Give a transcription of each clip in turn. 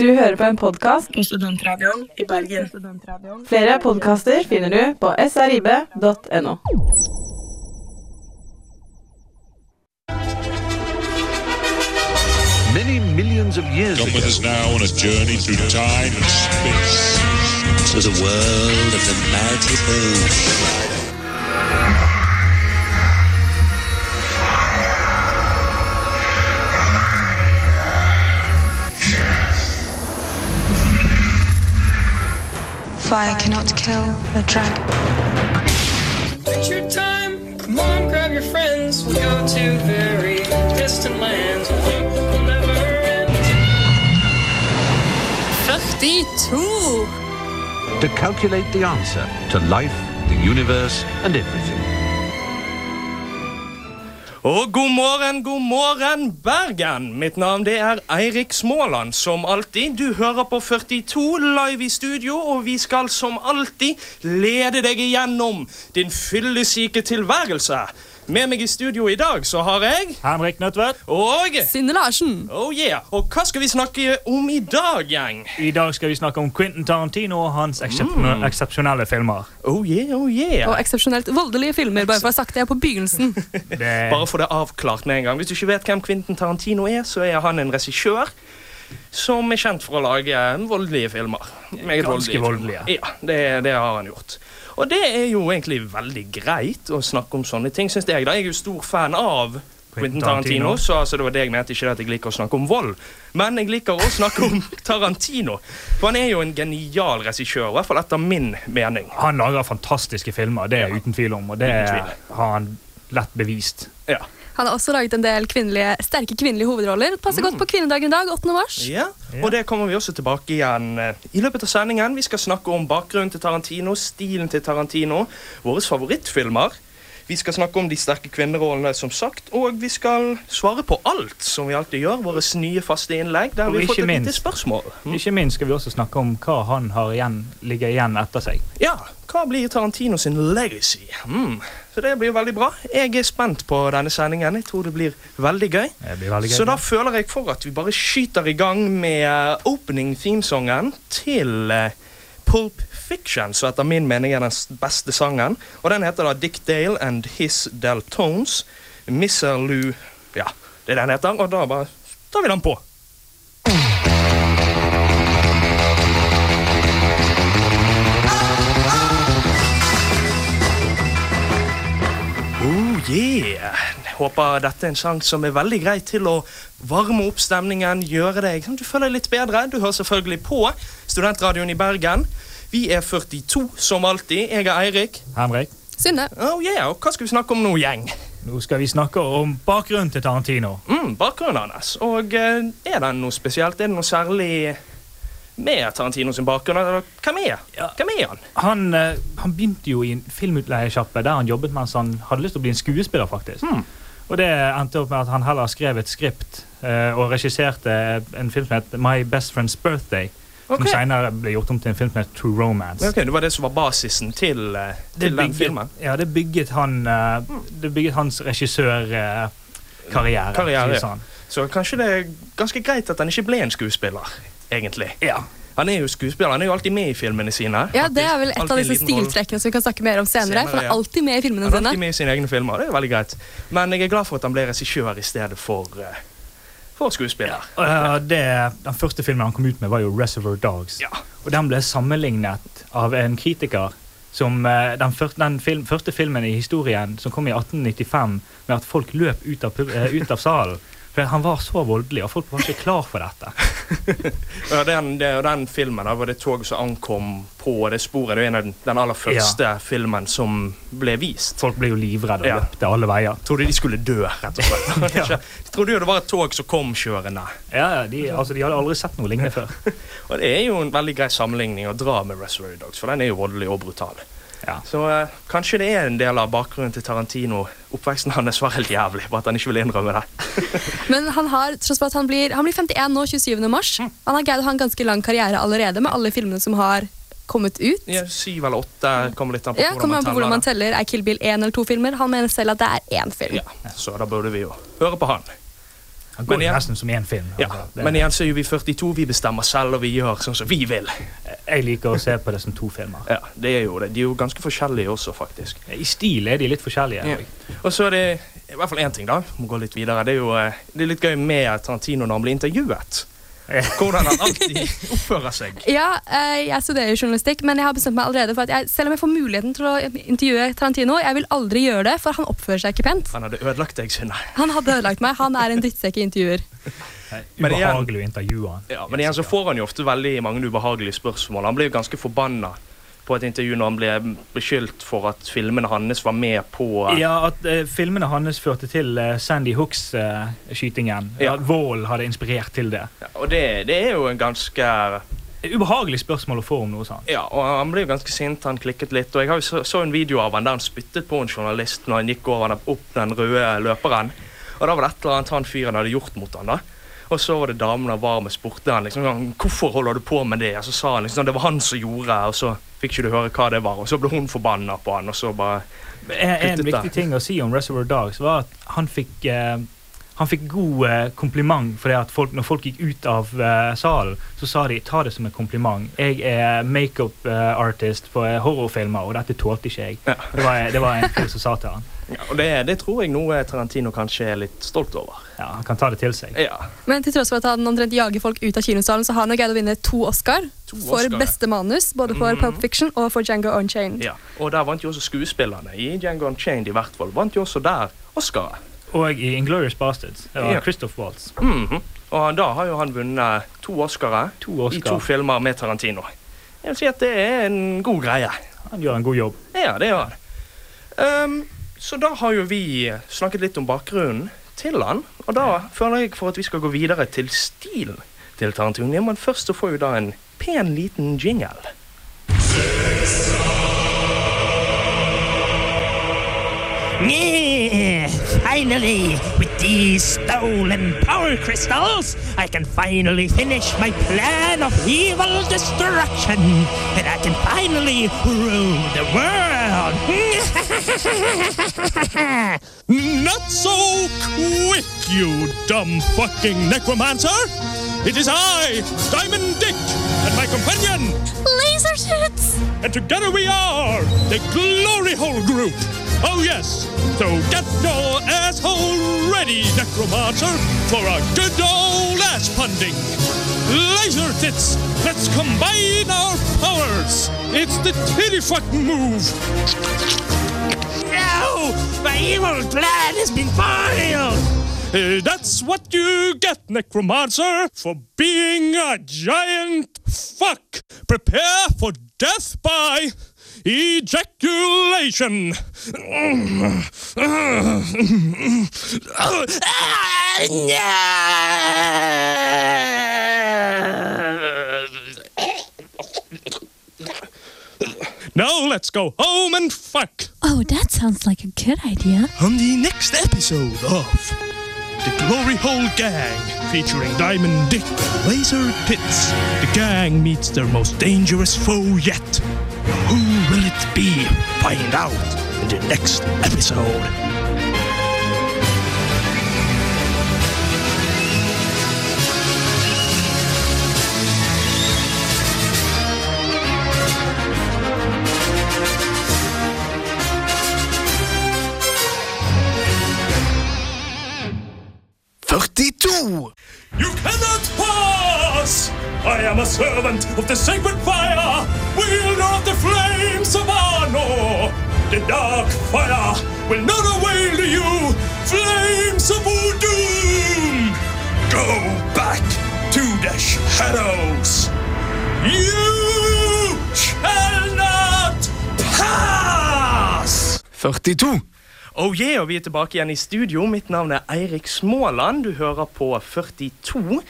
Du hører på en podkast på Studentradioen i Bergen. Flere podkaster finner du på srib.no. Many millions of years ago, with is now on a journey through time and space. to the world of the mighty Boo. Fire cannot kill the dragon. Picture time. Come on, grab your friends. We'll go to very distant lands. We will never end. 42! to calculate the answer to life, the universe, and everything. Og god morgen, god morgen, Bergen! Mitt navn det er Eirik Småland. Som alltid, du hører på 42 live i studio, og vi skal som alltid lede deg igjennom din fyllesyke tilværelse. Med meg i studio i dag så har jeg Henrik Nødtvedt. Og Synne Larsen. Oh yeah! Og hva skal vi snakke om i dag, gjeng? I dag skal vi snakke om Quentin Tarantino og hans Mm. eksepsjonelle filmer. Oh yeah, oh yeah. Og eksepsjonelt voldelige filmer, bare for å ha sagt det på begynnelsen. Det, Bare få det avklart med en gang. Hvis du ikke vet hvem Quentin Tarantino er, så er han en regissør som er kjent for å lage voldelige filmer. Meget Ganske voldelige. voldelige. Ja, det, det har han gjort. Og det er jo egentlig veldig greit å snakke om sånne ting, syns jeg. da. Jeg er jo stor fan av Quentin Tarantino, så altså, det var det jeg mente. Ikke at jeg liker å snakke om vold, men jeg liker å snakke om Tarantino. For han er jo en genial regissør, i hvert fall etter min mening. han lager fantastiske filmer, det er uten tvil om, og det har han lett bevist. Ja. Han har også laget en del kvinnelige, sterke kvinnelige hovedroller. Passer godt på kvinnedagen i dag, 8. mars. Ja, og det kommer vi også tilbake igjen eh, i løpet av sendingen. Vi skal snakke om bakgrunnen til Tarantino, stilen til Tarantino, våre favorittfilmer. Vi skal snakke om de sterke kvinnerollene, som sagt, og vi skal svare på alt, som vi alltid gjør. Våre nye faste innlegg, der Og vi har fått et et lite spørsmål. Mm. Ikke minst skal vi også snakke om hva han har igjen, ligger igjen etter seg. Ja, hva blir Tarantino sin legacy? Mm. Så det blir veldig bra. Jeg er spent på denne sendingen. Jeg tror det blir veldig gøy. Det blir veldig gøy. Så da føler jeg for at vi bare skyter i gang med eh, opening themesongen til eh, Pulp Fiction, som etter min mening er den beste sangen. Og den heter da Dick Dale and His Deltones. Lou Ja, det er den heter, og da bare tar vi den på. Håper dette er en sang som er veldig grei til å varme opp stemningen, gjøre deg sånn du føler deg litt bedre. Du hører selvfølgelig på Studentradioen i Bergen. Vi er 42, som alltid. Jeg er Eirik. Henrik, Synne. Oh yeah, og Hva skal vi snakke om nå, gjeng? nå skal vi snakke om bakgrunnen til Tarantino. Mm, bakgrunnen hans. Og eh, er den noe spesielt? Er det noe særlig med Tarantino sin bakgrunn? Eller hvem er, Ja. hvem er han? Han, eh, han begynte jo i en filmutleiesjappe der han jobbet mens han hadde lyst til å bli en skuespiller. faktisk. Hmm. Og det endte opp med at han heller skrev et skript eh, og regisserte en film som het My Best Friend's Birthday. Okay. Som senere ble gjort om til en film som het True Romance. Ok, Det var det som var basisen til, eh, til bygget, den filmen? Ja, det bygget han eh, Det bygget hans regissørkarriere. Karriere, ja. Sånn. Så kanskje det er ganske greit at han ikke ble en skuespiller, egentlig. Ja. Han er jo skuespiller, han er jo alltid med i filmene sine. Ja, Det er vel et Alltid av disse stiltrekkene som vi kan snakke mer om senere. for han er alltid med i filmene sine. Han er alltid med i sine egne filmer, det er veldig greit. Men jeg er glad for at han ble regissør i stedet for, eh, for skuespiller. Ja, eh, det, den første filmen han kom ut med, var jo Reservoir Dogs. Ja. Og den ble sammenlignet av en kritiker som eh, den, første, den film, første filmen i historien som kom i 1895, med at folk løp ut av, ut av salen. For han var så voldelig, og folk var ikke klar for dette. Ja, den, det, den filmen da, var det tog som ankom på det sporet. Det er en av den, aller første filmen som ble vist. Folk ble jo livredde og Ja. løpte alle veier. Trodde de skulle dø, rett og slett. Ja. De trodde jo det var et tog som kom kjørende. Ja, ja, de, altså, de hadde aldri sett noe lignende før. Og det er jo en veldig grei sammenligning å dra med Reservoir Dogs, for den er jo voldelig og brutal. Ja. Så uh, kanskje det er en del av bakgrunnen til Tarantino. Oppveksten hans var helt jævlig, bare at han ikke vil innrømme det. Men han har, tross at han blir, han blir 51 nå, 27. mars. Mm. Han har greid å ha en ganske lang karriere allerede med alle filmene som har kommet ut. Ja, syv eller åtte kommer litt an på Ja, kommer an på hvordan man teller. Er Kill Bill én eller to filmer? Han mener selv at det er én film. Ja, så da burde vi jo høre på han. Går Men igjen- nesten som én film. Ja, altså. Det- Men igjen så er jo vi 42, vi bestemmer selv, og vi gjør sånn som vi vil. Jeg liker å se på det som to filmer. Ja, det er jo det. De er jo ganske forskjellige også, faktisk. I stil er de litt forskjellige. Ja. Og så er det i hvert fall én ting, da. Må gå litt videre. Det er jo eh, det er litt gøy med Tarantino når han blir intervjuet. Hvordan han alltid oppfører seg. Ja, eh, jeg studerer journalistikk, men jeg har bestemt meg allerede for at jeg, selv om jeg får muligheten til å intervjue Tarantino, jeg vil aldri gjøre det, for han oppfører seg ikke pent. Han hadde ødelagt deg, Synne. Han hadde ødelagt meg. Han er en drittsekk i intervjuer. Ubehagelig å intervjue han. Ja, men igjen så får han jo ofte veldig mange ubehagelige spørsmål. Han blir jo ganske forbanna på et intervju når han ble beskyldt for at filmene hans var med på Ja, at eh, filmene hans førte til eh, Sandy Hooks-skytingen. Ja. At Vål hadde inspirert til det. Og det, det er jo en ganske Ubehagelig spørsmål å få om noe sånt. Ja, og han ble jo ganske sint. Han klikket litt. Og jeg har jo så, så en video av han der han spyttet på en journalist når han gikk over den, opp den røde løperen. Og da var det et eller annet han fyren hadde gjort mot han da. Og så var det damen han var med, spurte han liksom, hvorfor holder du på med det. Og så sa han liksom, det var han som gjorde, og så fikk ikke du høre hva det var. Og så ble hun forbanna på han, og så bare En, en viktig ting å si om Reservoir Dogs var at han fikk eh, han fikk god eh, kompliment fordi at folk, når folk gikk ut av eh, salen, så sa de ta det som en kompliment. Jeg er makeup eh, artist på eh, horrorfilmer, og dette tålte ikke jeg. Ja. Det, var, det var en fyr som sa til han. Ja, Og det, det tror jeg noe Tarantino kanskje er litt stolt over. Ja, han kan ta det til seg. Ja, Men til tross for at han omtrent jager folk ut av kinosalen, så har han greid å vinne to Oscar To for Oscar, ja. beste manus, både for Mhm. Pulp Fiction og for Django Unchained. ja. Og der vant jo også skuespillerne. I Django Unchained i hvert fall. Vant jo også der Oscar. Og i Inglorious Bastards. Det var Ja. Christoph Waltz. Mhm. Og da har jo han vunnet to Oscarer To i to filmer med Tarantino. Jeg vil si at det er en god greie. Han gjør en god jobb. Ja, det gjør han. Ehm, så da har jo vi snakket litt om bakgrunnen til han. Og da føler jeg for at vi skal gå videre til stilen til Tarantino. Men først så får vi da en pen liten jingle. Yeah, finally, with these stolen power crystals, I can finally finish my plan of evil destruction. And I can finally rule the world. Not so quick, you dumb fucking necromancer! It is I, Diamond Dick, and my companion, Laser tits! and together we are the Glory Hole Group. Oh yes, so get your asshole ready, necromancer, for a good old ass funding. Laser tits, let's combine our powers. It's the titty fuck move. no, my evil plan has been foiled. Uh, that's what you get, Necromancer, for being a giant fuck. Prepare for death by ejaculation. now let's go home and fuck. Oh, that sounds like a good idea. on the next episode of The Glory Hole Gang, featuring Diamond Dick and Laser Tits. The gang meets their most dangerous foe yet. Who will it be? Find out in the next episode. You cannot pass! I am a servant of the sacred dark fire will not avail to you, flames of doom. Go back to the shadows. You shall not pass! 42. Oh yeah, og vi er tilbake igjen i studio. Mitt navn er Eirik Småland. Du hører på 42.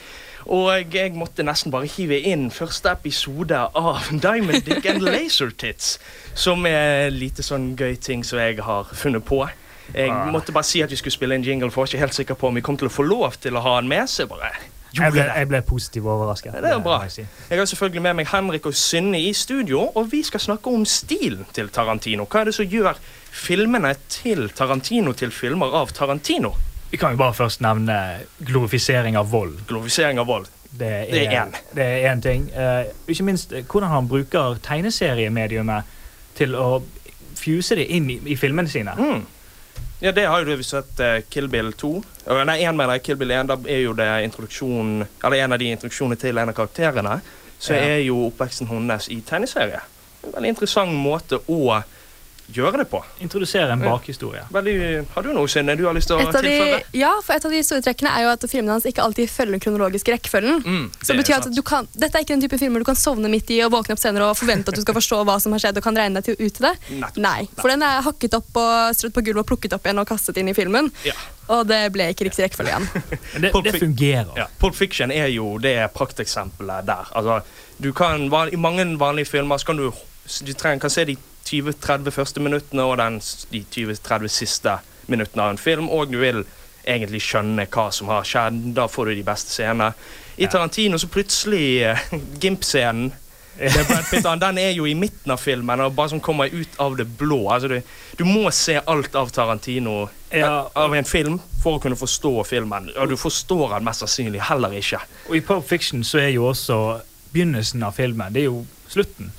Og jeg måtte nesten bare hive inn første episode av Diamond Dick and Laser Tits. Som er lite sånn gøy ting som jeg har funnet på. Jeg Ah. måtte bare si at vi skulle spille en jingle, for jeg var ikke helt sikker på om vi kom til å få lov til å ha den med. Så jeg bare Jeg ble, jeg ble positivt overrasket. Det er bra. Jeg har selvfølgelig med meg Henrik og Synne i studio, og vi skal snakke om stilen til Tarantino. Hva er det som gjør filmene til Tarantino til filmer av Tarantino? Vi kan jo bare først nevne glorifisering av vold. Glorifisering av vold. Det er, én. Ting. Uh, ikke minst eh, hvordan han bruker tegneseriemediumet til å fuse det inn i, i filmene sine. Mm. Ja, det har jo vi sett uh, Kill Bill 2. Uh, nei, én mener jeg Kill Bill 1. Da er jo det introduksjonen, Eller en av de introduksjonene til en av karakterene. Så Ja. er jo oppveksten hennes i tegneserie. En veldig interessant måte å gjøre det på. Introdusere en Ja. bakhistorie. Veldig, har du noe, Synne, du har lyst til å de, ja, for et av de store trekkene er jo at filmene hans ikke alltid følger den kronologiske rekkefølgen. Mm, Så det betyr at du kan, Dette er ikke den type filmer du kan sovne midt i og våkne opp senere og forvente at du skal forstå hva som har skjedd og kan regne deg til ut til det. Nei. Nei, for den er hakket opp og strødd på gulvet og plukket opp igjen og kastet inn i filmen. Ja. Og det ble ikke riktig rekkefølge igjen. Det, det fungerer. Ja, Pulp Fiction er jo det prakteksempelet der. Altså, du kan, I mange vanlige filmer så kan du, du trenger, kan se de 20-30 første minuttene og den, de 20-30 siste minuttene av en film, og du vil egentlig skjønne hva som har skjedd. Da får du de beste scenene. I Tarantino så plutselig eh, Gimp-scenen den er jo i midten av filmen og bare som kommer ut av det blå. Altså, du, du må se alt av Tarantino Ja. av en film for å kunne forstå filmen. Og du forstår den mest sannsynlig heller ikke. Og i Pop Fiction så er jo også begynnelsen av filmen. Det er jo slutten,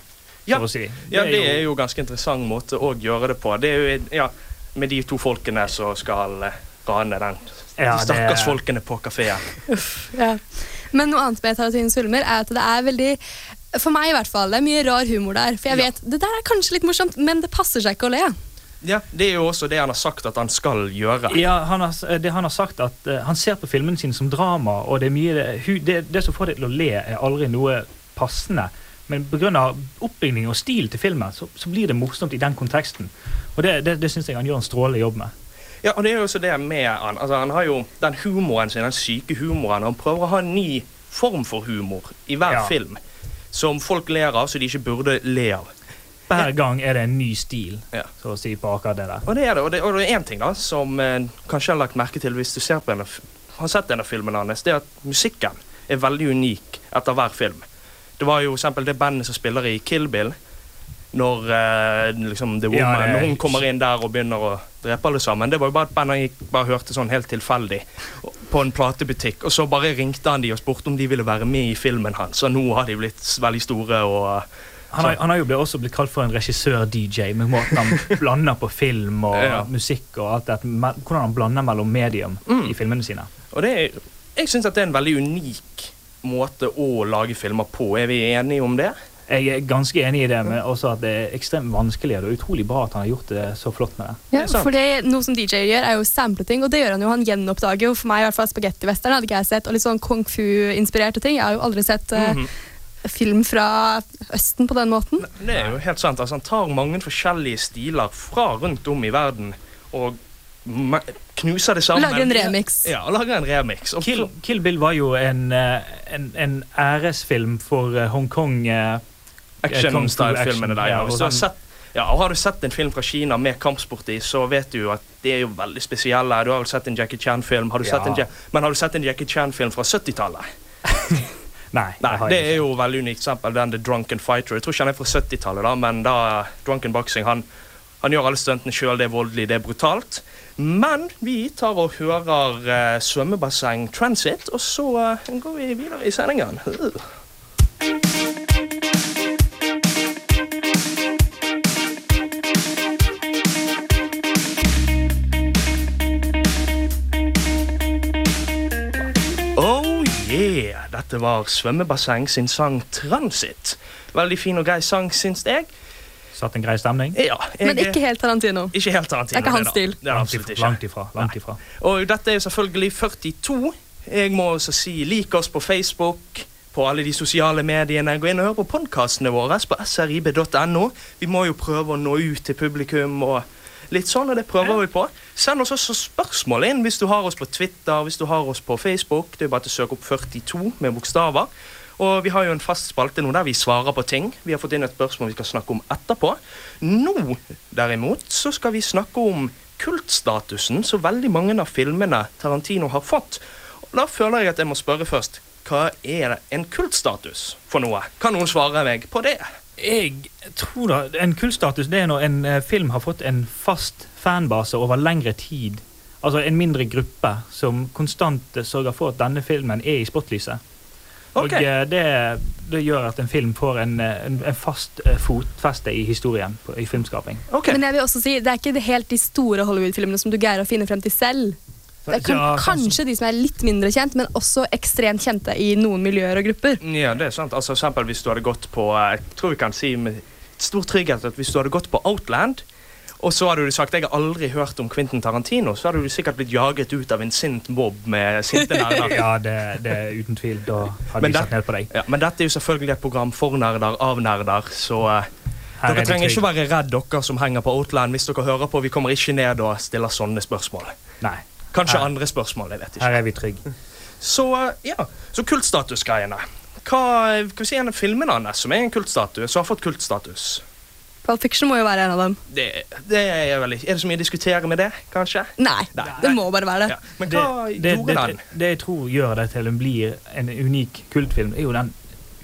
Ja, for å si. ja det er jo ganske interessant måte å gjøre det på. Det er jo ja, med de to folkene som skal eh, rane den. Ja, de det- stakkars folkene på kafeen. Ja. Men noe annet med Tarantins filmer er at det er veldig For meg i hvert fall, det er mye rar humor der. For jeg Ja. vet, Det der er kanskje litt morsomt, men det passer seg ikke å le. Ja, det er jo også det han har sagt at han skal gjøre. Ja, han har, det han har sagt at uh, han ser på filmene sine som drama, og det er mye det, det, det som får deg til å le, er aldri noe passende. Men pga. oppbygging og stil til filmen, så, så blir det morsomt i den konteksten. Og det, det, det syns jeg han gjør en strålende jobb med. Ja, og det er jo også det med han. Altså, han har jo den humoren sin, den syke humoren. Han prøver å ha en ny form for humor i hver Ja. film. Som folk ler av, så de ikke burde le av. Hver gang er det en ny stil, Ja. så å si, på akkurat det der. Og det er det. Og det, og det er én ting da, som eh, kanskje har lagt merke til hvis du ser på en av, har sett en av filmene hans, det er at musikken er veldig unik etter hver film. Det var jo eksempel det bandet som spiller i Kill Bill. Når eh, liksom The Ja, Woman det er- når hun kommer inn der og begynner å drepe alle sammen. Det var jo bare et band han gikk, bare hørte sånn helt tilfeldig på en platebutikk. Og så bare ringte han de og spurte om de ville være med i filmen hans. Og nå har de blitt veldig store og Han har, han har jo blitt, også blitt kalt for en regissør-DJ, med måten han blander på film og Ja. musikk og alt det. Hvordan han blander mellom medium Mm. i filmene sine. Og det er, jeg syns at det er en veldig unik måte å lage filmer på. Er vi enige om det? Jeg er ganske enig i det, men også at det er ekstremt vanskelig. Og det er utrolig bra at han har gjort det så flott med det. Ja, Det for det, Noe som DJ gjør, er jo sample ting, og det gjør han jo. Han gjenoppdager jo for meg i hvert fall spagettivesteren, hadde ikke jeg sett, og litt sånn kung fu-inspirerte ting. Jeg har jo aldri sett uh, mm -hmm. film fra Østen på den måten. Det er jo helt sant. Altså, han tar mange forskjellige stiler fra rundt om i verden og knuser det sammen. Lage en remix. Ja, og lager en remix. Og Kill, Kill Bill var jo en, eh, en, en æresfilm for eh, Hongkong. eh, action-style-filmene der. action, Ja. ja, Hvis du har sett ja, og Har du sett en film fra Kina med kampsport i, så vet du at det er jo veldig spesielle. Du har vel sett en Jackie Chan-film, Har du Ja. sett en Ja- men har du sett en Jackie Chan-film fra 70-tallet? Nei, Nei, har det jeg er jo veldig unikt eksempel, den The Drunken Fighter. Jeg tror ikke han er fra 70-tallet, da, men da Drunken Boxing han, han gjør alle stuntene sjøl, det er voldelig, det er brutalt. Men vi tar og hører uh, svømmebasseng Transit, og så uh, går vi videre i sendingen. Uh. Oh yeah! Dette var Svømmebasseng sin sang Transit. Veldig fin og grei sang, syns jeg. Satt en grei stemning. Ja, jeg, Men ikke helt Tarantino. ikke helt Tarantino. Det er ikke hans stil. Det er Langt absolutt ifra. ikke. Langt ifra. Langt ifra. Og dette er selvfølgelig 42. Jeg må også si lik oss på Facebook, på alle de sosiale mediene. Gå inn og hør på podkastene våre på srib.no. Vi må jo prøve å nå ut til publikum og litt sånn, og det prøver vi på. Send oss også spørsmål inn hvis du har oss på Twitter, hvis du har oss på Facebook. Det er bare til å søke opp 42 med bokstaver. Og vi har jo en fast spalte nå der vi svarer på ting. Vi har fått inn et spørsmål vi skal snakke om etterpå. Nå, derimot, så skal vi snakke om kultstatusen som veldig mange av filmene Tarantino har fått. Og da føler jeg at jeg må spørre først. Hva er en kultstatus for noe? Kan noen svare meg på det? Jeg tror da En kultstatus det er når en eh, film har fått en fast fanbase over lengre tid. altså en mindre gruppe som konstant sørger for at denne filmen er i spotlyset. Og eh, det, det gjør at en film får en, eh, en, en fast eh, fotfeste i historien, på, i filmskaping. Men jeg vil også si, det er ikke helt de store Hollywood-filmene som du greier å finne frem til selv. Det er kan, Ja, sånn kanskje de som er litt mindre kjent, men også ekstremt kjente i noen miljøer og grupper. Ja, det er sant. Altså, eksempel hvis du hadde gått på Jeg tror vi kan si med stor trygghet at hvis du hadde gått på Outland, og så hadde du sagt jeg har aldri hørt om Quentin Tarantino, så hadde du sikkert blitt jaget ut av en sint mobb med sinte nerder. ja, det, det er uten tvil. Da hadde Men vi satt ned på deg. Ja, men dette er jo selvfølgelig et program for nerder, av nerder, så eh, Her er dere trenger ikke være redd, dere som henger på Outland, hvis dere hører på. Vi kommer ikke ned og stiller sånne spørsmål. Nei. Kanskje Her- andre spørsmål, jeg vet ikke. Her er vi trygge. Så eh, ja, så kultstatusgreiene. Hva, hva si en av filmene hans som er en kultstatus, som har fått kultstatus? Pulp Fiction må jo være en av dem. Det, det er vel ikke Er det så mye å diskutere med det, kanskje? Nei, det må bare være det. Men hva det, gjorde det, den? det, jeg tror gjør det til en blir en unik kultfilm, er jo den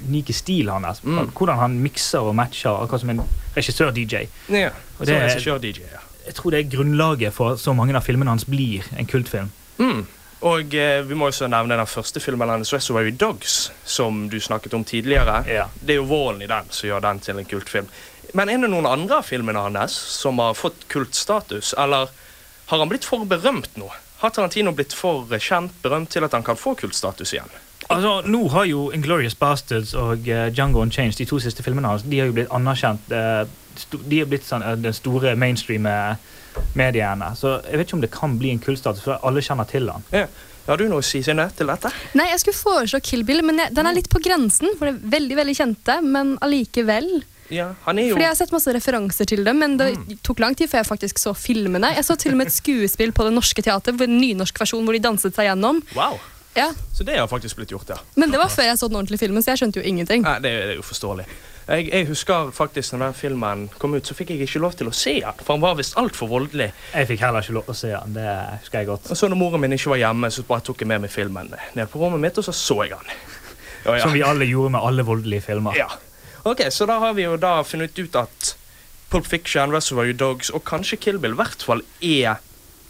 unike stilen hans. Mm. Hvordan han mikser og matcher, akkurat som en regissør-DJ. Ja, Og det- regissør-DJ, ja. Jeg tror det er grunnlaget for så mange av filmene hans blir en kultfilm. Mm. Og eh, vi må også nevne den første filmen hennes, Reservoir Dogs, som du snakket om tidligere. Det er jo vålen i den som gjør den til en kultfilm. Men er det noen andre av filmene hans som har fått kultstatus, eller har han blitt for berømt nå? Har Tarantino blitt for kjent, berømt til at han kan få kultstatus igjen? Altså, Nå har jo Inglorious Bastards og uh, Django Unchanged, de to siste filmene hans, de har jo blitt anerkjent. uh, de har blitt sånn, uh, den store mainstream eh, mediene. Så jeg vet ikke om det kan bli en kultstatus, for alle kjenner til han. Ja. Har du noe å si Synne, til dette? Nei, jeg skulle foreslå Kill Bill, men jeg, den er litt på grensen. For det er veldig, veldig kjente, men allikevel. Ja, han er jo Fordi Jeg har sett masse referanser til dem, men det tok lang tid før jeg faktisk så filmene. Jeg så til og med et skuespill på Det Norske Teatret, en nynorsk versjon hvor de danset seg gjennom. Wow. Ja, Så det har faktisk blitt gjort, ja. Men det var før jeg så den ordentlige filmen, så jeg skjønte jo ingenting. Nei, det, det er jo forståelig. Jeg, jeg husker faktisk når den filmen kom ut, så fikk jeg ikke lov til å se den. For han var visst altfor voldelig. Jeg fikk heller ikke lov til å se den. det husker jeg godt. Og så når moren min ikke var hjemme, så bare tok jeg med meg filmen ned på rommet mitt, og så så jeg den. Ja, ja. Som vi alle gjorde med alle voldelige filmer. Ja. Ok, Så da har vi jo da funnet ut at Pulp Fiction, Reservoir Dogs og kanskje Kill Bill i hvert fall er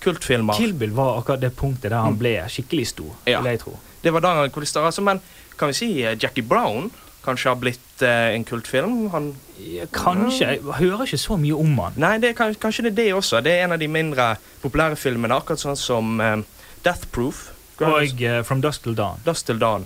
kultfilmer. Kill Bill var akkurat det punktet der han ble skikkelig stor, Ja. vil jeg tro. Det var da han hvor de altså, Men kan vi si eh, Jackie Brown kanskje har blitt eh, en kultfilm? Han Kanskje. Jeg hører ikke så mye om han. Nei, det er, kanskje det er det også. Det er en av de mindre populære filmene, akkurat sånn som eh, Death Proof. Og uh, From Dusk Till Dawn. Dusk Till Dawn.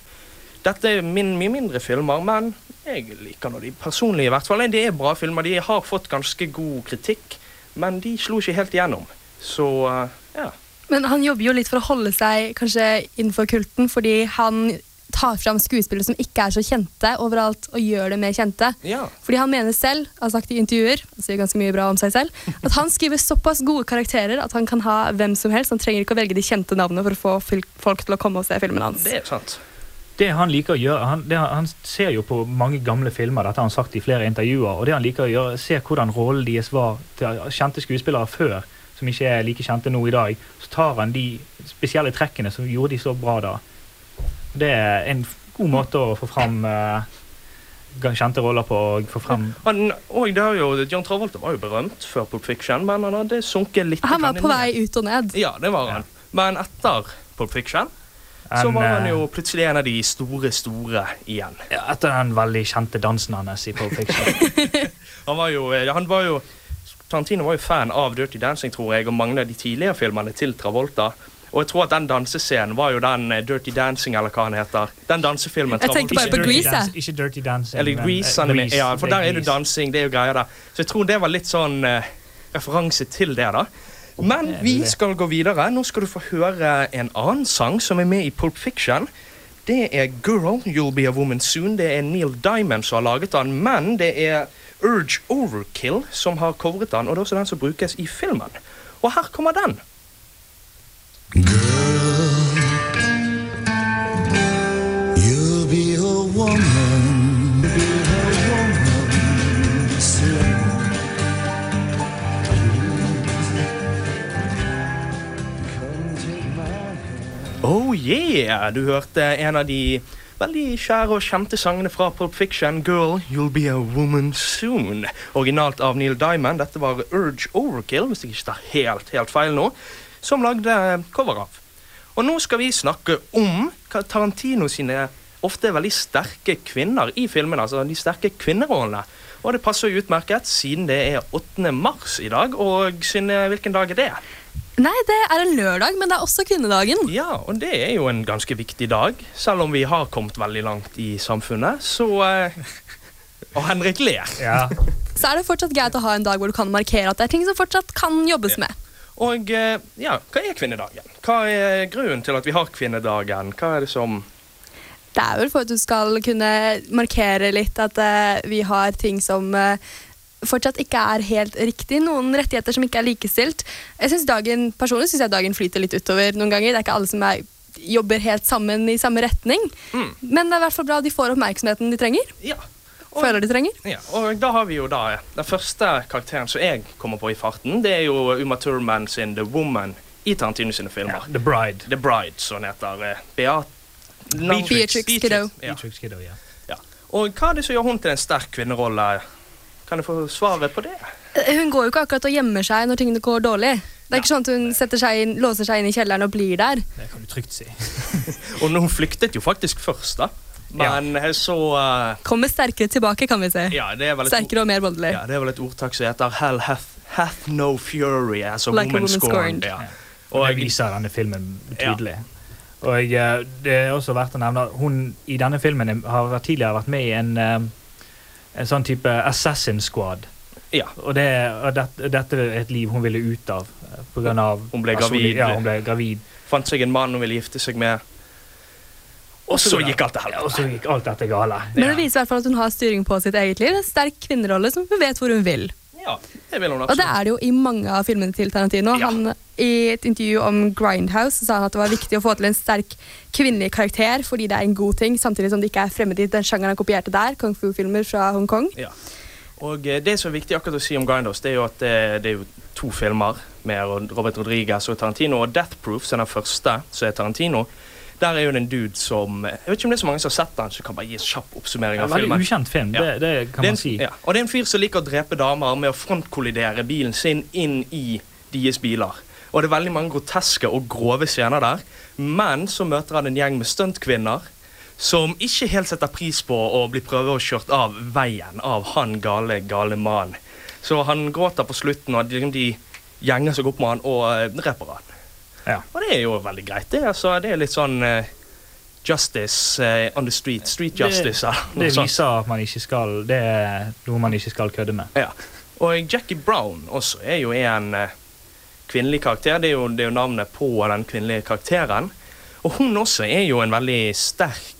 Dette er min, mye mindre filmer, men jeg liker nå de personlige i hvert fall. Det er bra filmer. De har fått ganske god kritikk, men de slo ikke helt igjennom. Så eh, ja. Men han jobber jo litt for å holde seg kanskje innenfor kulten, fordi han tar fram skuespillere som ikke er så kjente overalt, og gjør det mer kjente. Ja. Fordi han mener selv, har sagt i intervjuer, han sier ganske mye bra om seg selv, at han skriver såpass gode karakterer at han kan ha hvem som helst. Han trenger ikke å velge de kjente navnene for å få folk til å komme og se filmen hans. Det er sant. Det han liker å gjøre, han, det, han ser jo på mange gamle filmer, dette har han sagt i flere intervjuer, og det han liker å gjøre, se hvordan rollen deres var til kjente skuespillere før, som ikke er like kjente nå i dag, så tar han de spesielle trekkene som gjorde de så bra da. Det er en god måte å få fram eh, kjente roller på, og få fram Han, og det har jo, John Travolta var jo berømt før Pulp Fiction, men han hadde sunket litt. Han var på vei ut og ned. Ja, det var han. Men etter Pulp Fiction så var han eh, jo plutselig en av de store, store igjen. ja, etter den veldig kjente dansen hans i Pulp Fiction. Han var jo, eh, han var jo Tarantino var jo fan av Dirty Dancing, tror jeg, og mange av de tidligere filmene til Travolta. Og jeg tror at den dansescenen var jo den eh, Dirty Dancing, eller hva han heter. Den dansefilmen. Jeg tenker bare på Grease, Ikke Dirty Dancing, Eller Grease, men, Ja, for der er det dansing, det er jo greier der. Så jeg tror det var litt sånn uh, referanse til det, da. Men vi skal gå videre. Nå skal du få høre en annen sang som er med i Pulp Fiction. Det er 'Girl, You'll Be a Woman Soon'. Det er Neil Diamond som har laget den, men det er Urge Overkill som har covret den, og det er også den som brukes i filmen. Og her kommer den. You'll Oh yeah! Du hørte en av de veldig kjære og kjente sangene fra Pulp Fiction, 'Girl, You'll Be a Woman Soon'. Originalt av Neil Diamond. Dette var Urge Overkill, hvis jeg ikke tar helt, helt feil nå. som lagde cover av. Og nå skal vi snakke om Tarantino sine ofte veldig sterke kvinner i filmene. Altså de sterke kvinnerollene. Og det passer jo utmerket siden det er 8. mars i dag. Og Synne, hvilken dag er det? Nei, det er en lørdag, men det er også kvinnedagen. Ja, og det er jo en ganske viktig dag. Selv om vi har kommet veldig langt i samfunnet, så eh, Og Henrik ler. Så er det fortsatt greit å ha en dag hvor du kan markere at det er ting som fortsatt kan jobbes med. Og eh, ja, hva er kvinnedagen? Hva er grunnen til at vi har kvinnedagen? Hva er det som Det er vel for at du skal kunne markere litt at eh, vi har ting som eh, fortsatt ikke er helt riktig. Noen rettigheter som ikke er likestilt. Jeg synes dagen, Personlig syns jeg dagen flyter litt utover noen ganger. Det er ikke alle som er, jobber helt sammen i samme retning. Mm. Men det er i hvert fall bra de får oppmerksomheten de trenger. Ja. Føler de trenger. Ja, og da har vi jo da Den første karakteren som jeg kommer på i farten, det er jo Uma Thurman sin The Woman i Tarantino sine filmer. Ja, The Bride. The Bride, som heter. eh, Beatrix, Beatrix Kiddo. Ja. Beatrix Kiddo, ja. Ja. Og hva er det som gjør hun til en sterk kvinnerolle? Kan jeg få svaret på det? Eh, Hun går jo ikke akkurat og gjemmer seg når tingene går dårlig. Det er ikke sånn at hun seg inn, låser seg inn i kjelleren og blir der. Det kan du trygt si. Og hun flyktet jo faktisk først, da. Men ja. så uh, Kommer sterkere tilbake, kan vi se. Ja, det er vel et, Sterkere og mer voldelig. ja, det er vel et ordtak som heter Hell hath, hath no fury as a Like woman woman scorned. scorned. Ja. Og det viser denne filmen tydelig. Og eh, det er også verdt å nevne at hun i denne filmen har tidligere vært med i en, eh, en sånn type assassin squad. Ja. Og, det, og dette, dette er et liv hun ville ut av. eh, På grunn av Hun ble gravid. Ja, hun ble gravid. Fant seg en mann hun ville gifte seg med. Og så gikk alt til Ja, og så gikk alt dette gale. Men det viser i hvert fall at hun har styring på sitt eget liv. En sterk kvinnerolle som hun vet hvor hun vil. Ja, det vil hun Og det er det jo i mange av filmene til Tarantino. Han, I et intervju om Grindhouse sa han at det var viktig å få til en sterk kvinnelig karakter fordi det er en god ting, samtidig som det ikke er fremmed i den sjangeren han kopierte der, kung fu-filmer fra Hongkong. Ja. Og eh, det som er viktig akkurat å si om Grindhouse, det er jo at det, det er jo to filmer med Robert Rodriguez og Tarantino. Og Death Proof, som er den første, som er Tarantino, der er jo det en dude som Jeg vet ikke om det er så mange som har sett den, så kan bare gi en kjapp oppsummering av av veldig filmen. ukjent film, det, det kan Det en, man si. Ja. Og det er en fyr som liker å drepe damer med å frontkollidere bilen sin inn i deres biler. Og det er veldig mange groteske og grove scener der. Men så møter han en gjeng med stuntkvinner som ikke helt setter pris på å bli prøvekjørt av veien av han gale, gale mannen. Så han gråter på slutten, og de, de gjenger seg opp med han og eh, dreper han. Ja. Og det er jo veldig greit. Det, altså, det er litt sånn uh, justice uh, on the street. Street justice. Det, det viser at man ikke skal Det er noe man ikke skal kødde med. Ja. Og Jackie Brown også er jo en uh, kvinnelig karakter. Det er, jo, det er jo navnet på den kvinnelige karakteren. Og hun også er jo en veldig sterk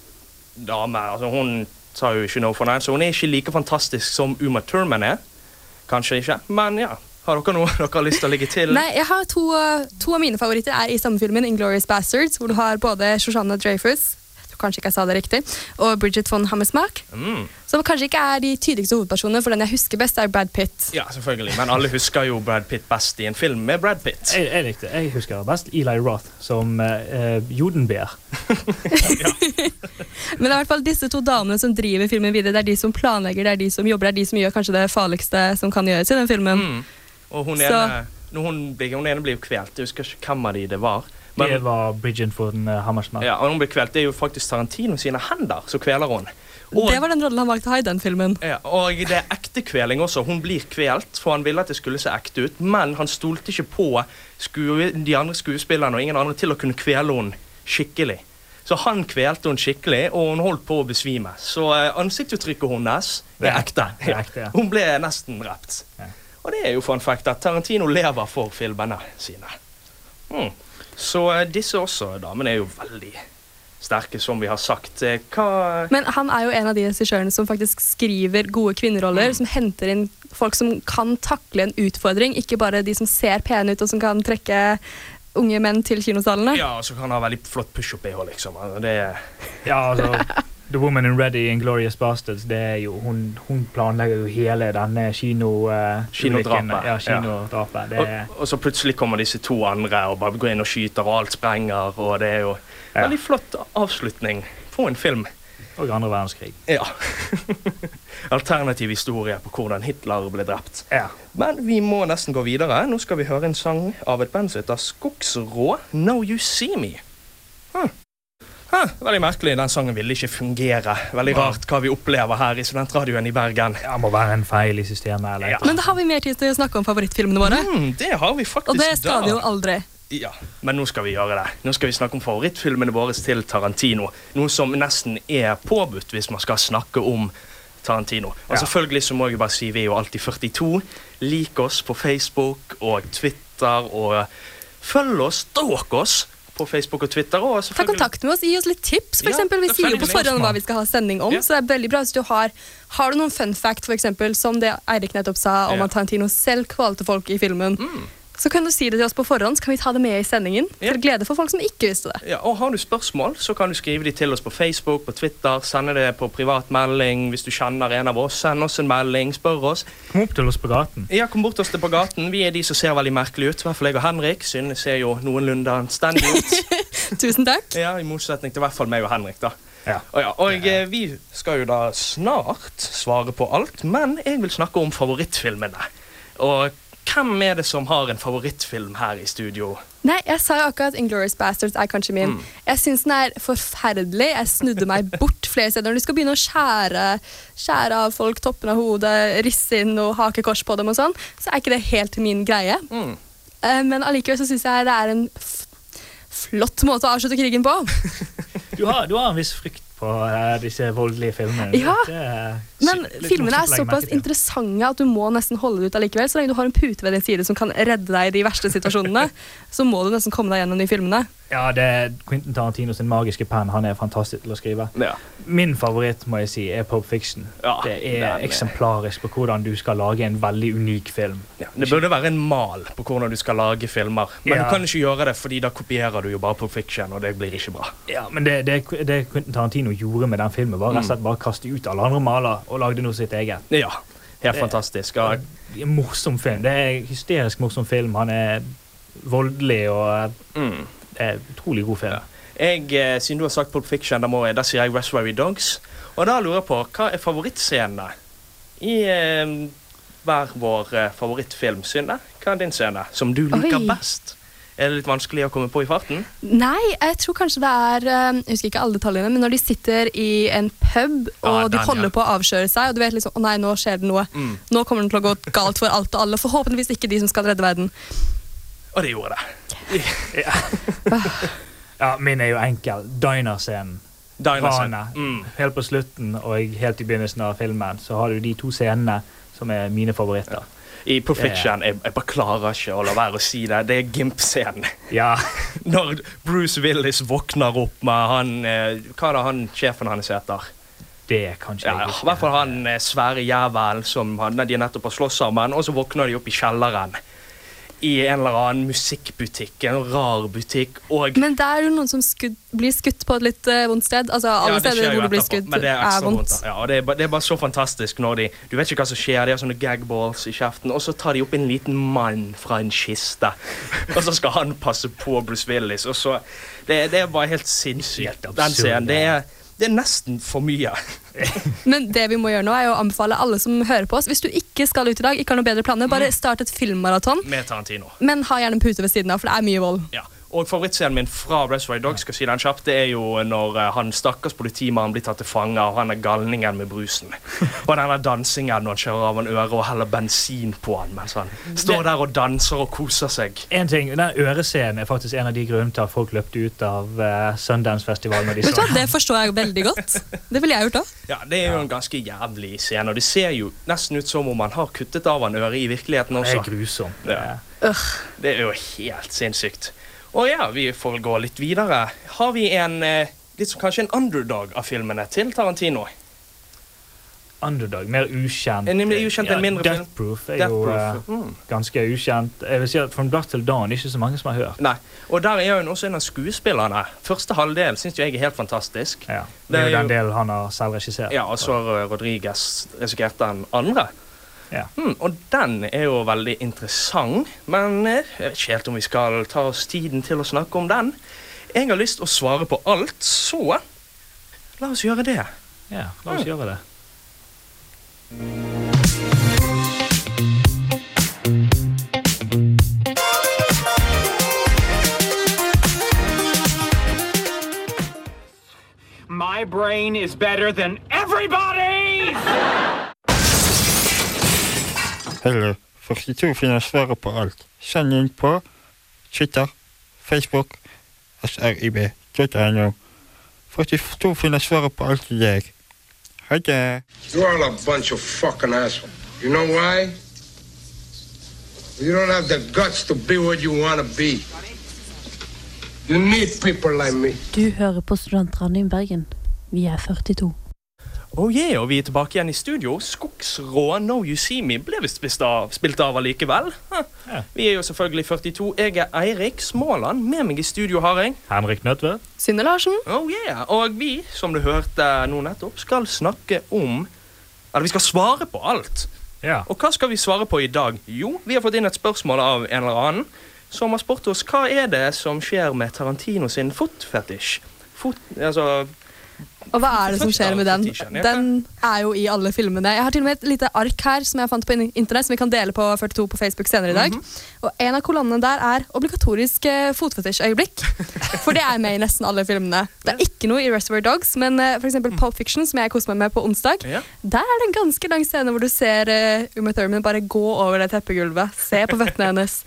dame. Altså, hun tar jo ikke noe for den, så hun er ikke like fantastisk som Uma Thurman er. Kanskje ikke, men ja. Har dere noe dere har lyst til å legge til? Nei, jeg har to, to av mine favoritter er i samme filmen, Inglorious Bastards, hvor du har både Shoshana Dreyfus kanskje ikke jeg sa det riktig, og Bridget von Hammersmark. Mm. Som kanskje ikke er de tydeligste hovedpersonene, for den jeg husker best, er Brad Pitt. Ja, selvfølgelig. Men alle husker jo Brad Pitt best i en film med Brad Pitt. Jeg, jeg likte Jeg husker best Eli Roth som uh, Jodenbeer. Men det er i hvert fall disse to damene som driver filmen videre. Det er de som planlegger, det er de som jobber, det er de som gjør kanskje det farligste som kan gjøres i den filmen. Mm. Og hun ene, når hun, hun ene blir jo kvelt. Jeg husker ikke hvem av de det var. Men- det var Bridget von uh, Hammersmark. Ja, og hun blir kvelt, det er jo faktisk Tarantino sine hender som kveler hun. Og, Det var den rollen han valgte å ha i den filmen. ja, og det er ekte kveling også. Hun blir kvelt, for han ville at det skulle se ekte ut. Men han stolte ikke på skue, de andre skuespillerne og ingen andre til å kunne kvele henne skikkelig. Så han kvelte henne skikkelig, og hun holdt på å besvime. Så eh, ansiktsuttrykket hennes er ekte. ekte, er ekte, ja. Hun ble nesten drept. Og det er jo fun fact at Tarantino lever for filmene sine. Mm. Så eh, disse også damene er jo veldig sterke, som vi har sagt. Eh, Hva Men han er jo en av de regissørene som faktisk skriver gode kvinneroller, som henter inn folk som kan takle en utfordring, ikke bare de som ser pene ut og som kan trekke unge menn til kinosalene. Ja, og så kan han ha veldig flott pushup-BH, liksom. Altså, Det Ja, altså The Woman in Ready Inglorious Bastards, det er jo Hun, hun planlegger jo hele denne kino... Uh, Kinodrapet, Ja, kinodrapet. Det og, og så plutselig kommer disse to andre og bare går inn og skyter, og alt sprenger, og det er jo Ja. veldig flott avslutning på en film. Og andre verdenskrig. Ja. Alternativ historie på hvordan Hitler ble drept. Ja. Men vi må nesten gå videre. Nå skal vi høre en sang av et band som heter Skogsrå, 'Now You See Me'. Hm. Veldig merkelig. Den sangen ville ikke fungere. Veldig rart hva vi opplever her i Studentradioen i Bergen. Det må være en feil i systemet. Eller? Men da har vi mer tid til å snakke om favorittfilmene våre. Mm, det har vi faktisk Og det skal da. vi jo aldri. Ja, men nå skal vi gjøre det. Nå skal vi snakke om favorittfilmene våre til Tarantino. Noe som nesten er påbudt hvis man skal snakke om Tarantino. Og Ja. selvfølgelig så må jeg bare si vi er jo alltid 42. Lik oss på Facebook og Twitter og følg oss, stalk oss på Facebook og Twitter. Og Ta kontakt med oss, gi oss litt tips. For Ja, eksempel, vi sier jo på forhånd hva vi skal ha sending om. Ja. Så det er veldig bra hvis du har Har du noen fun fact, for eksempel, som det Eirik nettopp sa, om Ja. at Tarantino selv kvalte folk i filmen, Mm. Så kan du si det til oss på forhånd, så kan vi ta det med i sendingen. Ja. Til glede for folk som ikke visste det. Ja, og Har du spørsmål, så kan du skrive de til oss på Facebook, på Twitter, sende det på privat melding. Hvis du kjenner en av oss, send oss en melding, spør oss. Kom opp til oss på gaten. Ja, kom bort til oss på gaten. Vi er de som ser veldig merkelige ut. I hvert fall jeg og Henrik. Synne ser jo noenlunde anstendig ut. Tusen takk. Ja, I motsetning til i hvert fall meg og Henrik. da. Ja. Og, ja, og eh, vi skal jo da snart svare på alt, men jeg vil snakke om favorittfilmene. Og hvem er det som har en favorittfilm her i studio? Nei, jeg sa jo akkurat Inglourious Bastards er kanskje min. Mm. Jeg syns den er forferdelig. Jeg snudde meg bort flere steder. Når de skal begynne å skjære, skjære av folk toppen av hodet, risse inn og hakekors på dem og sånn, så er ikke det helt min greie. Mm. Eh, Men allikevel så syns jeg det er en flott måte å avslutte krigen på. Du har, du har en viss frykt på eh, disse voldelige filmene. Ja, Det er Men filmene er såpass interessante at du må nesten holde det ut allikevel. Så lenge du har en pute ved din side som kan redde deg i de verste situasjonene, så må du nesten komme deg gjennom de filmene. Ja, det er Quentin Tarantino sin magiske penn. Han er fantastisk til å skrive. Ja. Min favoritt må jeg si, er Pop Fiction. Ja, det den er er- eksemplarisk på hvordan du skal lage en veldig unik film. Ja, det burde være en mal på hvordan du skal lage filmer. Men Ja. du kan ikke gjøre det, fordi da kopierer du jo bare Pop fiction, og det blir ikke bra. Ja, men det, det, det Quentin Tarantino gjorde med den filmen, var rett og slett bare å kaste ut alle andre maler og lagde noe sitt eget. Ja, helt Det- fantastisk. Ja, Det er En morsom film. Det er en hysterisk morsom film. Han er voldelig og mm. det er utrolig god film. Jeg, eh, siden du har sagt Pulp Fiction, da, må jeg, da sier jeg Reservoir Dogs. Og da lurer jeg på, hva er favorittscenene i eh, hver vår eh, favorittfilm? Synne, hva er din scene som du liker Oi. best? Er det litt vanskelig å komme på i farten? Nei, jeg tror kanskje det er eh, Jeg husker ikke alle detaljene, men når de sitter i en pub og Ja, de holder ja. på å avsløre seg, og du vet liksom Å nei, nå skjer det noe. Mm. Nå kommer det til å gå galt for alt og alle. Forhåpentligvis ikke de som skal redde verden. Og det gjorde det. Ja, min er jo enkel. Diner-scenen. Diner-scenen. Mm. Helt på slutten og helt i begynnelsen av filmen så har du de to scenene som er mine favoritter. I Perfection. Jeg, jeg bare klarer ikke å la være å si det. Det er Gimp-scenen. Ja. Når Bruce Willis våkner opp med han eh, Hva er det han sjefen hans heter? Det er kanskje Ja, I ikke. hvert fall han eh, svære jævelen som de nettopp har slåss sammen, og så våkner de opp i kjelleren. I en eller annen musikkbutikk, en rar butikk, og Men der er det noen som skudd, blir skutt på et litt uh, vondt sted. Altså Alle Ja, steder hvor du blir skutt, men det er, er, vondt. Ja, og det, er, det er bare så fantastisk når de Du vet ikke hva som skjer, de har sånne gagballs i kjeften, og så tar de opp en liten mann fra en kiste, og så skal han passe på Bruce Willis, og så Det, det er bare helt sinnssykt, Helt den scenen. Det ja. er, det er nesten for mye. Men det vi må gjøre nå er å anbefale alle som hører på oss Hvis du ikke skal ut i dag, ikke har noen bedre planer, bare Mm. start et filmmaraton. Med Tarantino. Men ha gjerne en pute ved siden av, for det er mye vold. Ja. Og favorittscenen min fra Reservoir Dogs skal si den kjapt, det er jo når eh, han stakkars politimannen blir tatt til fange, og han er galningen med brusen. og denne dansingen når han kjører av en øre og heller bensin på han mens han står der og danser og koser seg. En ting, den Ørescenen er faktisk en av de grunnene til at folk løpte ut av uh, Sundance-festivalen. de Det forstår jeg veldig godt. Det ville jeg gjort òg. Ja, Det er jo en ganske jævlig scene, og det ser jo nesten ut som om han har kuttet av han øret i virkeligheten Det er også. grusomt. Ja. Det er jo helt sinnssykt. Og ja, vi får gå litt videre. Har vi en eh, litt som kanskje en underdog av filmene til Tarantino? Underdog, mer ukjent. En nemlig ukjent, en mindre film. Death Proof er Death jo Proof, eh, mm. ganske ukjent. Jeg vil si at From Blood Till Dawn er ikke så mange som har hørt. Nei. Og der er hun også en av skuespillerne. Første halvdel syns jeg er helt fantastisk. Ja. Det er jo den delen han har selv regissert. Ja, og så har Rodriguez risikerte den andre. Ja. Hmm, og den er jo veldig interessant, men jeg vet ikke helt om vi skal ta oss tiden til å snakke om den. Jeg har lyst til å svare på alt, så La oss gjøre det. Ja, la oss gjøre det. My brain is better than everybody's! Hello. 42 finner svaret på alt. Send inn på Twitter, Facebook, srib.no. 42 finner svaret på alt i deg. Ha det. You're all a bunch of fucking assholes. You know why? You don't have the guts to be what you want to be. You need people like me. Du hører på Studentradioen i Bergen. Vi er 42. Oh yeah, og vi er tilbake igjen i studio. Skogsrå No You See Me ble visst spilt av, spilt av allikevel. Ja. Vi er jo selvfølgelig 42. Jeg er Eirik Småland. Med meg i studio har jeg Henrik Nødtvedt. Synne Larsen. Oh yeah, Og vi, som du hørte nå nettopp, skal snakke om Eller vi skal svare på alt. Ja. Og hva skal vi svare på i dag? Jo, vi har fått inn et spørsmål av en eller annen som har spurt oss hva er det som skjer med Tarantino sin fotfetisj. Fot, altså Og hva er det som skjer med den? Den er jo i alle filmene. Jeg har til og med et lite ark her som jeg fant på internett, som vi kan dele på 42 på Facebook senere i dag. Mhm. Og en av kolonnene der er obligatorisk eh, fotfetisjøyeblikk. For det er med i nesten alle filmene. Det er ikke noe i Reservoir Dogs, men f.eks. for eksempel Pulp Fiction, som jeg koser meg med på onsdag, der er det en ganske lang scene hvor du ser uh, Uma Thurman bare gå over det teppegulvet. Se på føttene hennes.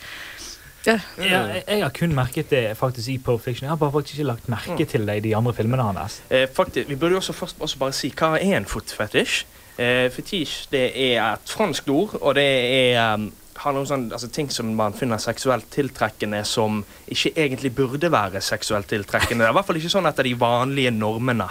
Ja. Ja, jeg, jeg har kun merket det faktisk i Pulp Fiction. Jeg har bare faktisk ikke lagt merke til det i de andre filmene hans. Eh, faktisk, vi burde jo også først også bare si hva er en fotfetisj. Eh, fetisj det er et fransk ord, og det er um, handler om sånn, altså, ting som man finner seksuelt tiltrekkende som ikke egentlig burde være seksuelt tiltrekkende. Det er i hvert fall ikke sånn etter de vanlige normene.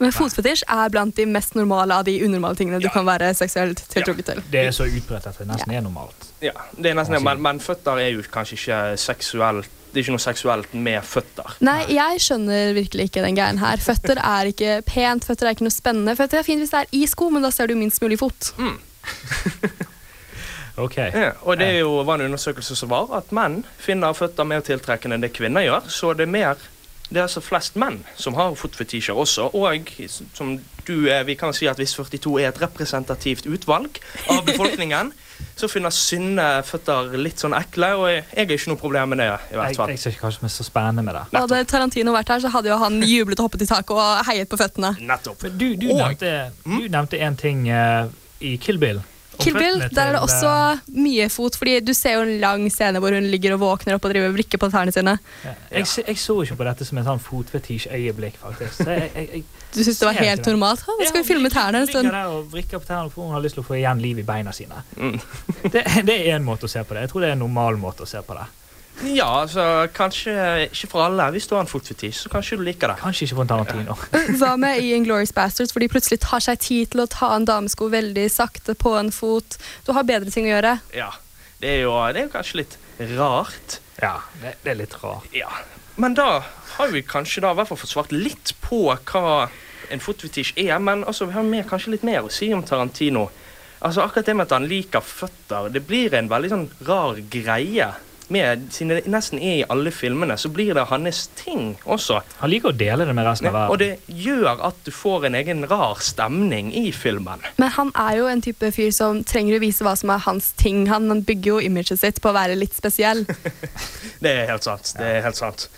Men fotfetisj er blant de mest normale av de unormale tingene du kan være seksuelt tiltrukket til. Det er så utbredt at det nesten er normalt. Ja, det er nesten det, men, men føtter er jo kanskje ikke seksuelt Det er ikke noe seksuelt med føtter. Nei, jeg skjønner virkelig ikke den greien her. Føtter er ikke pent, føtter er ikke noe spennende. Føtter er fint hvis det er i sko, men da ser du minst mulig fot. Ok. Ja, og det er jo, var en undersøkelse som var at menn finner føtter mer tiltrekkende enn det kvinner gjør. Så det er mer det er altså flest menn som har fotfetisjer også. Og som du er, vi kan si at hvis 42 er et representativt utvalg av befolkningen, så finner Synne føtter litt sånn ekle, og jeg jeg har ikke noe problem med det. i hvert fall. jeg ser ikke hva som er så spennende med det. Hadde Tarantino vært her, så hadde jo han jublet og hoppet i taket og heiet på føttene. Nettopp. Du, du, nevnte, du nevnte en ting uh, i Kill Bill. Kill Bill, der er det også eh, mye fot, fordi du ser jo en lang scene hvor hun ligger og våkner opp og driver og vrikker på tærne sine. jeg, jeg så ikke på dette som en sånn fotfetisj-øyeblikk, faktisk. Så jeg, jeg, jeg, Du syns det var helt det. normalt? Hva skal vi filme tærne en Ligger stund. der og vrikker på tærne for hun har lyst til å få igjen liv i beina sine. Det, det er en måte å se på det. Jeg tror det er en normal måte å se på det. Ja, altså kanskje ikke for alle. Hvis du har en fotfetisj, så kanskje du liker det. Kanskje ikke for en Tarantino. Hva med i Inglorious Bastards, hvor de plutselig tar seg tid til å ta en damesko veldig sakte på en fot? Du har bedre ting å gjøre. Ja, det er jo, det er jo kanskje litt rart. Ja, det, det er litt rart. Ja, Men da har vi kanskje da i hvert fall fått svart litt på hva en fotfetisj er, men altså, vi har mer, kanskje litt mer å si om Tarantino. Altså Akkurat det med at han liker føtter, det blir en veldig sånn rar greie. Med, siden det nesten er i alle filmene, så blir det hans ting også. Han liker å dele det med resten av verden. og det gjør at du får en egen rar stemning i filmen. Men han er jo en type fyr som trenger å vise hva som er hans ting. Han han bygger jo imaget sitt på å være litt spesiell. Det er helt sant. det er helt sant.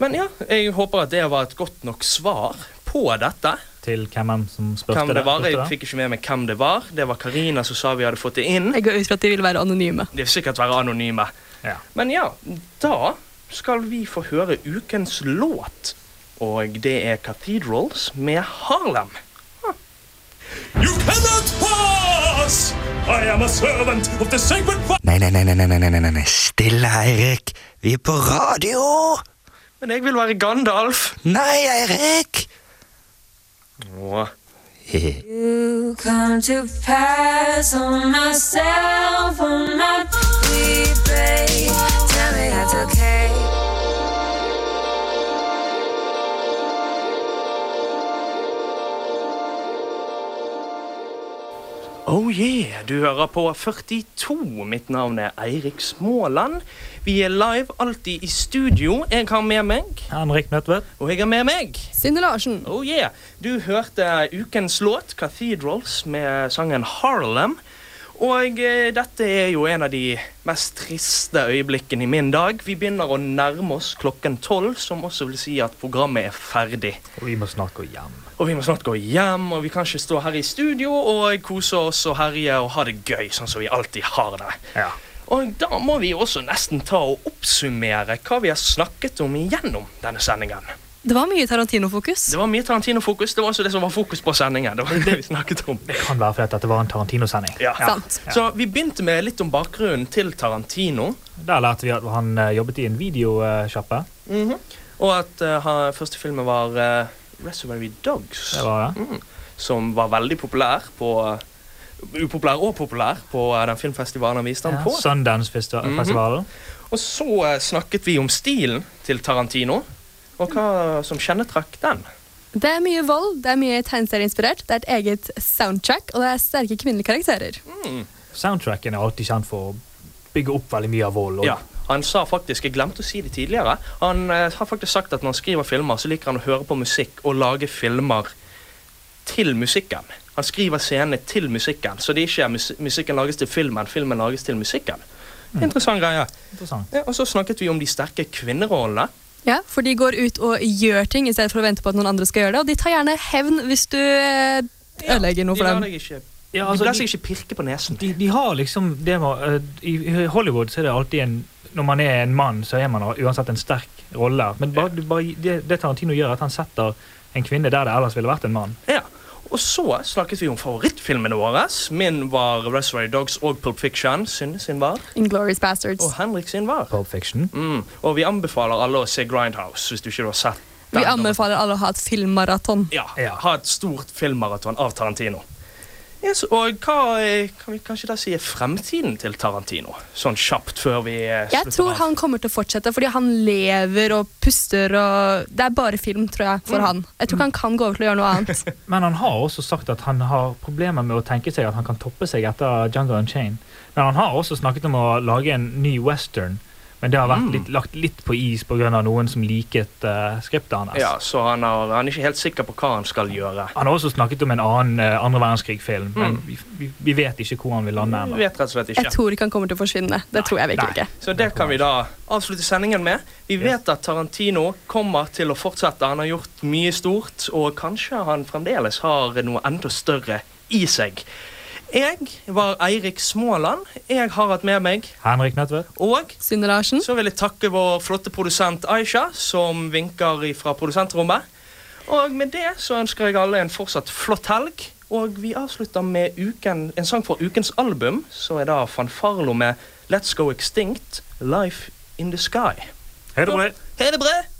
Men ja, jeg håper at det var et godt nok svar på dette. Til hvem som spurte Hvem det var, Jeg fikk ikke med meg hvem det var. Det var Karina som sa vi hadde fått det inn. Jeg går ut fra at de ville være anonyme. De vil sikkert være anonyme. Ja. Men ja, da skal vi få høre ukens låt. Og det er Cathedrals med Harlem. Huh. You cannot pass! I am a servant of the sacred Nei, nei, nei, nei, nei, nei, nei, nei. stille, Eirik. Vi er på radio! Men jeg vil være Gandalf. Nei, Eirik! Åh. You come to pass on myself, on my Oh yeah, du hører på 42. Mitt navn er Eirik Småland. Vi er live alltid i studio. Jeg har med meg Henrik Nødtvedt. Og jeg har med meg Synne Larsen. Oh yeah. Du hørte ukens låt, 'Cathedrals', med sangen 'Harlem'. Og eh, dette er jo en av de mest triste øyeblikkene i min dag. Vi begynner å nærme oss klokken tolv, som også vil si at programmet er ferdig. Og vi må snart gå hjem. Og vi må snart gå hjem, og vi kan ikke stå her i studio og kose oss og herje og ha det gøy, sånn som vi alltid har det. Ja. Og da må vi også nesten ta og oppsummere hva vi har snakket om igjennom denne sendingen. Det var mye Tarantino-fokus. Det var mye Tarantino-fokus. Det var også det som var fokus på sendingen. Det var det vi snakket om. Det kan være fordi det var en Tarantino-sending. Ja. Ja. Så vi begynte med litt om bakgrunnen til Tarantino. Der lærte vi at han eh, jobbet i en videosjappe. Mhm. Og at uh, han, første filmen var uh, Reservary Dogs. Det var det. Mm. Som var veldig populær på Upopulær og populær på uh, den filmfestivalen han viste den Ja, på. Sundance-festivalen. Og så eh, snakket vi om stilen til Tarantino, og hva som kjennetrakk den. Det er mye vold, det er mye tegneserieinspirert, det er et eget soundtrack, og det er sterke kvinnelige karakterer. Soundtracken er alltid kjent for å bygge opp veldig mye av vold. Og Ja, han sa faktisk, Jeg glemte å si det tidligere. Han eh, har faktisk sagt at når han skriver filmer, så liker han å høre på musikk og lage filmer til musikken. Han skriver scenene til musikken, så det er ikke mus musikken lages til filmen, filmen lages til musikken. Interessant greie. Interessant. Ja, og så snakket vi om de sterke kvinnerollene. Ja, For de går ut og gjør ting i stedet for å vente på at noen andre skal gjøre det. Og de tar gjerne hevn hvis du eh, ødelegger noe De, for lar dem. deg ikke, Ja, de altså, lar seg ikke pirke på nesen. De, de har liksom det med, eh, I Hollywood så er det alltid en Når man er en mann, så er man uansett en sterk rolle. Men bare, bare, det, det Tarantino gjør, er at han setter en kvinne der det ellers ville vært en mann. Ja. Og så snakket vi om favorittfilmene våre. Min var Reservoir Dogs og Pulp Fiction. Sin, sin var. Inglourious Bastards. Og Henrik sin var. Pulp Fiction. Mm. Og vi anbefaler alle å se Grindhouse hvis du ikke har sett den. Vi anbefaler alle å ha et filmmaraton. Ja, Ha et stort filmmaraton av Tarantino. Yes, og hva eh, kan vi kanskje da si er fremtiden til Tarantino? Sånn kjapt før vi slutter. Jeg tror han kommer til å fortsette, fordi han lever og puster og Det er bare film, tror jeg, for Mm. han. Jeg tror ikke han kan gå over til å gjøre noe annet. Men han har også sagt at han har problemer med å tenke seg at han kan toppe seg etter Django Unchained. Men han har også snakket om å lage en ny western. Men det har vært Mm. litt, lagt litt på is pga. noen som liket uh, skriptet hans. Ja, så han, har, han er ikke helt sikker på hva han skal gjøre. Han har også snakket om en annen uh, andre verdenskrig-film, men Mm. vi, vi, vi vet ikke hvor han vil lande Vi vet rett og slett ikke. Jeg tror ikke han kommer til å forsvinne. Det tror jeg virkelig ikke. Så det kan vi da avslutte sendingen med. Vi vet at Tarantino kommer til å fortsette. Han har gjort mye stort, og kanskje han fremdeles har noe enda større i seg. Jeg var Eirik Småland. Jeg har hatt med meg Henrik Nødtvedt. Og Synne Larsen. så vil jeg takke vår flotte produsent Aisha, som vinker fra produsentrommet. Og med det så ønsker jeg alle en fortsatt flott helg. Og vi avslutter med uken, en sang fra ukens album, så er da Fanfarlo med Let's Go Extinct, Life in the Sky. Hei det bra. Hei det bre!